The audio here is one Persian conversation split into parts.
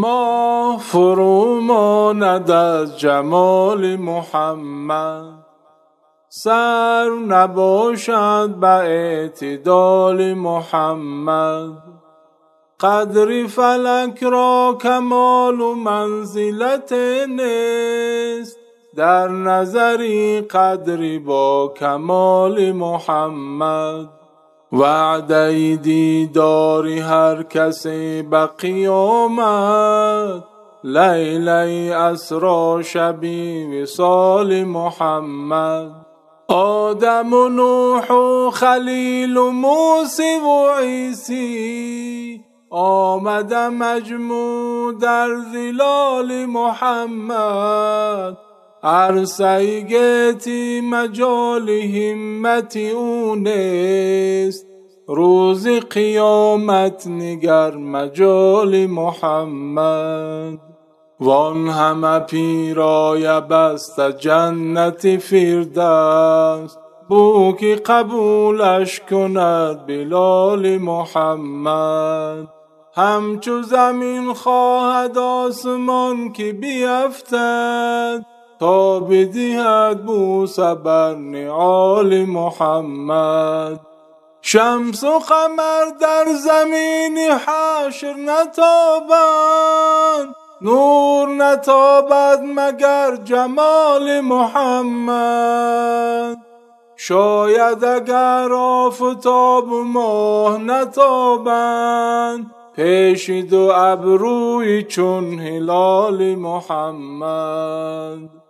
ما فرو ماند از جمال محمد. سر نباشد به اعتدال محمد. قدر فلک را کمال و منزلت نیست در نظری قدری با کمال محمد. وعده دیدار هر کسی به قیامت لیله اسرا شبی وصال محمد. آدم و نوح و خلیل و موسی و عیسی آمد مجموع در زلال محمد. عرصه گیتی مجال همت اونست. روز قیامت نگر مجال محمد. وان همه پیرای بست جنت فردوس. بو که قبولش کند بلال محمد. همچو زمین خواهد آسمان که بیفتد. تا بدهد بوسه بر نعال محمد. شمس و قمر در زمین حشر نتابند نور نتابد مگر جمال محمد. شاید اگر آفتاب ماه نتابند پیش دو ابروی چون هلال محمد.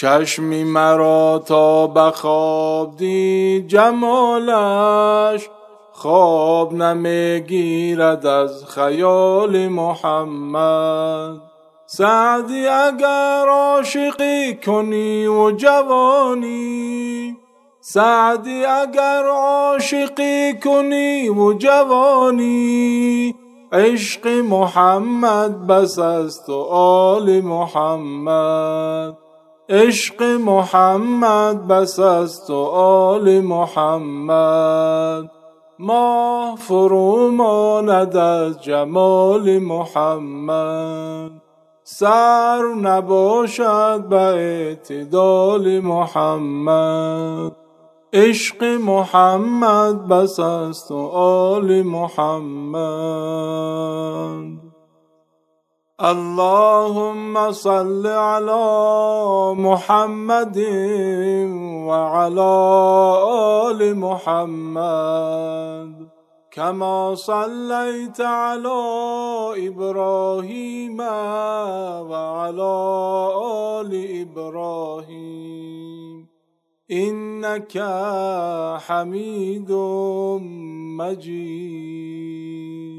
چشمی مرا تا به خواب دید جمالش خواب نمی‌گیرد از خیال محمد. سعدی اگر عاشقی کنی و جوانی سعدی اگر عاشقی کنی و جوانی عشق محمد بس است و آل محمد. عشق محمد بس است و آل محمد. ما فرو ماند از جمال محمد. سر نباشد به اعتدال محمد. عشق محمد بس است و آل محمد. اللهم صل على محمد وعلى آل محمد. كما صليت على إبراهيم وعلى آل إبراهيم. إنك حميد مجيد.